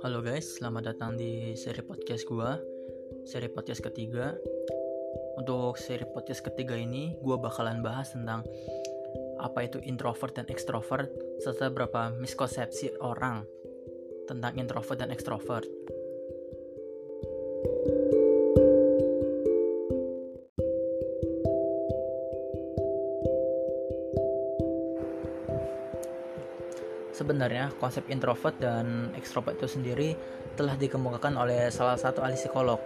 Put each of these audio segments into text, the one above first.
Halo guys, selamat datang di seri podcast gua Seri podcast ketiga. Untuk seri podcast ketiga ini Gua bakalan bahas tentang Apa itu introvert dan extrovert Serta berapa miskonsepsi orang Tentang introvert dan extrovert Sebenarnya konsep introvert dan extrovert itu sendiri telah dikemukakan oleh salah satu ahli psikolog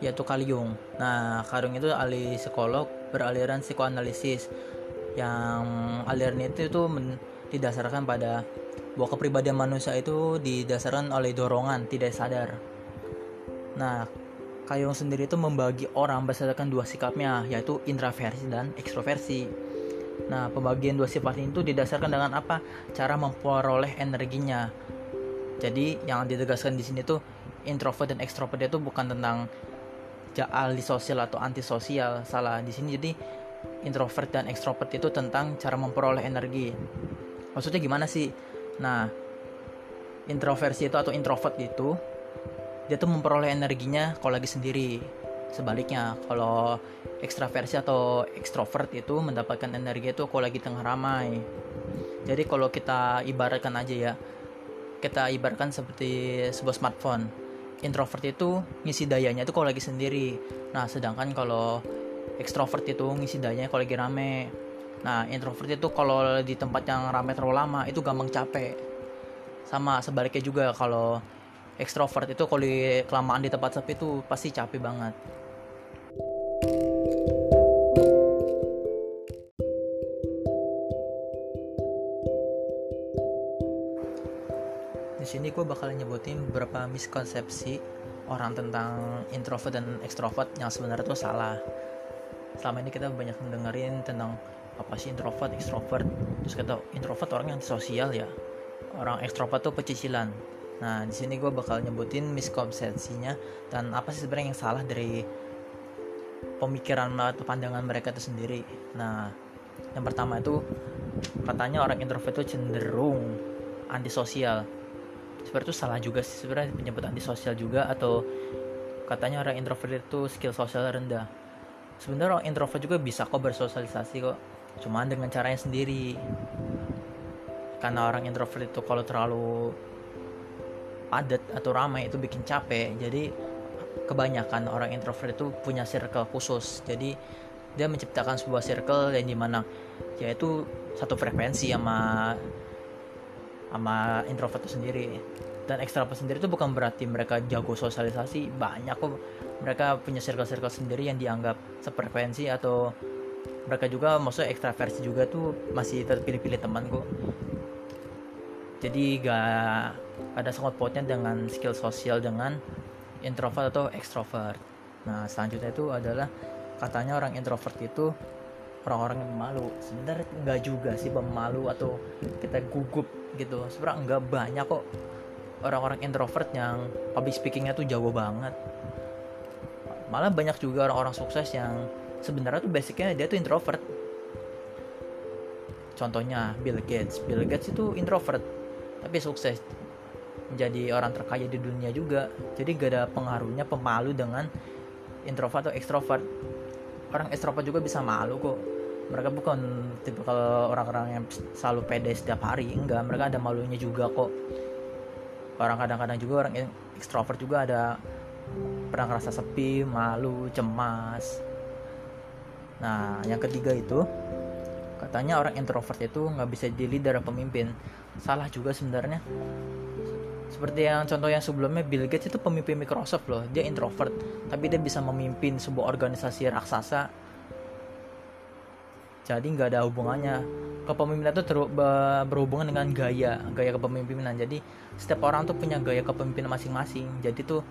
yaitu Carl. Nah, Carl itu ahli psikolog beraliran psikoanalisis yang aliran itu itu didasarkan pada bahwa kepribadian manusia itu didasarkan oleh dorongan tidak sadar. Nah, Carl sendiri itu membagi orang berdasarkan dua sikapnya yaitu introversi dan ekstroversi. Nah, pembagian dua sifat itu didasarkan dengan apa? Cara memperoleh energinya. Jadi, yang ditegaskan di sini tuh introvert dan extrovert itu bukan tentang ahli sosial atau antisosial. Salah di sini jadi introvert dan extrovert itu tentang cara memperoleh energi. Maksudnya gimana sih? Nah, introversi itu atau introvert itu dia tuh memperoleh energinya kalau lagi sendiri sebaliknya. Kalau ekstraversi atau ekstrovert itu mendapatkan energi itu kalau lagi tengah ramai. Jadi kalau kita ibaratkan aja ya kita ibaratkan seperti sebuah smartphone. Introvert itu ngisi dayanya itu kalau lagi sendiri. Nah sedangkan kalau ekstrovert itu ngisi dayanya kalau lagi rame. Nah introvert itu kalau di tempat yang rame terlalu lama itu gampang capek. Sama sebaliknya juga kalau ekstrovert itu kalau di kelamaan di tempat sepi itu pasti capek banget. Di sini gue bakal nyebutin beberapa miskonsepsi orang tentang introvert dan extrovert yang sebenarnya itu salah. Selama ini kita banyak mendengarin tentang apa sih introvert, extrovert. Terus kata introvert orang yang sosial ya. Orang extrovert tuh pecicilan Nah, di sini gue bakal nyebutin miskonsepsinya dan apa sih sebenarnya yang salah dari pemikiran atau pandangan mereka itu sendiri. Nah, yang pertama itu katanya orang introvert itu cenderung antisosial. Sebenarnya itu salah juga sih sebenarnya penyebut antisosial juga atau katanya orang introvert itu skill sosial rendah. Sebenarnya orang introvert juga bisa kok bersosialisasi kok, cuman dengan caranya sendiri. Karena orang introvert itu kalau terlalu padat atau ramai itu bikin capek. Jadi kebanyakan orang introvert itu punya circle khusus. Jadi dia menciptakan sebuah circle yang di mana yaitu satu frekuensi sama sama introvert itu sendiri. Dan ekstrovert sendiri itu bukan berarti mereka jago sosialisasi banyak kok. Mereka punya circle-circle sendiri yang dianggap sefrekuensi atau mereka juga maksudnya ekstraversi juga tuh masih terpilih-pilih teman kok jadi gak ada sangat potnya dengan skill sosial dengan introvert atau extrovert. Nah, selanjutnya itu adalah katanya orang introvert itu orang-orang yang malu. Sebenarnya enggak juga sih pemalu atau kita gugup gitu. Sebenarnya enggak banyak kok orang-orang introvert yang public speakingnya tuh jago banget. Malah banyak juga orang-orang sukses yang sebenarnya tuh basicnya dia tuh introvert. Contohnya Bill Gates. Bill Gates itu introvert tapi sukses menjadi orang terkaya di dunia juga. Jadi gak ada pengaruhnya pemalu dengan introvert atau ekstrovert orang ekstrovert juga bisa malu kok. Mereka bukan tipe kalau orang-orang yang selalu pede setiap hari. Enggak mereka ada malunya juga kok. Orang kadang-kadang juga orang ekstrovert juga ada pernah ngerasa sepi malu cemas. Nah yang ketiga itu katanya orang introvert itu nggak bisa jadi atau pemimpin. Salah juga sebenarnya seperti yang contoh yang sebelumnya Bill Gates itu pemimpin Microsoft loh. Dia introvert tapi dia bisa memimpin sebuah organisasi raksasa. Jadi nggak ada hubungannya. Kepemimpinan itu ter- berhubungan dengan gaya gaya kepemimpinan. Jadi setiap orang tuh punya gaya kepemimpinan masing-masing. Jadi tuh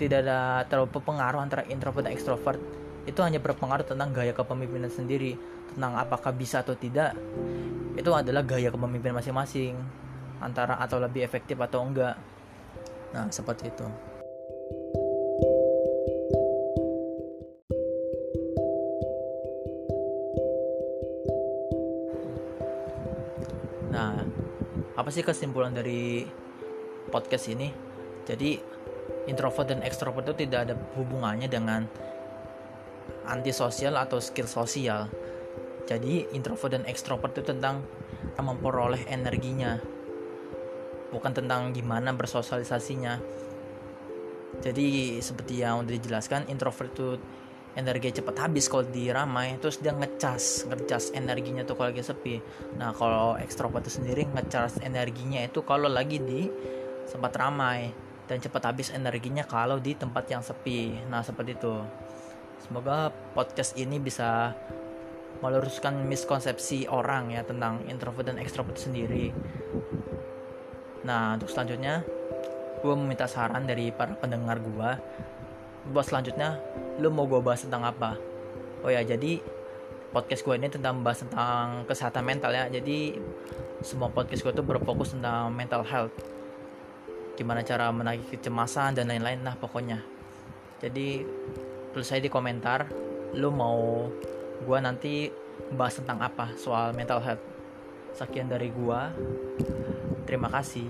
tidak ada terlalu pengaruh antara introvert dan extrovert. Itu hanya berpengaruh tentang gaya kepemimpinan sendiri. Tentang apakah bisa atau tidak itu adalah gaya kepemimpinan masing-masing antara atau lebih efektif atau enggak. Nah seperti itu. Nah apa sih kesimpulan dari podcast ini? Jadi introvert dan extrovert itu tidak ada hubungannya dengan antisosial atau skill sosial. Jadi introvert dan extrovert itu tentang memperoleh energinya bukan tentang gimana bersosialisasinya. Jadi seperti yang udah dijelaskan introvert itu energi cepat habis kalau di ramai terus dia ngecas ngecas energinya tuh kalau lagi sepi. Nah kalau ekstrovert itu sendiri ngecas energinya itu kalau lagi di tempat ramai dan cepat habis energinya kalau di tempat yang sepi. Nah seperti itu. Semoga podcast ini bisa meluruskan miskonsepsi orang ya tentang introvert dan ekstrovert sendiri nah untuk selanjutnya gue meminta saran dari para pendengar gue buat selanjutnya lu mau gue bahas tentang apa? Oh ya jadi podcast gue ini tentang bahas tentang kesehatan mental ya. Jadi semua podcast gue tuh berfokus tentang mental health. Gimana cara menagih kecemasan dan lain-lain lah pokoknya. Jadi tulis saya di komentar lu mau gue nanti bahas tentang apa soal mental health. Sekian dari gue terima kasih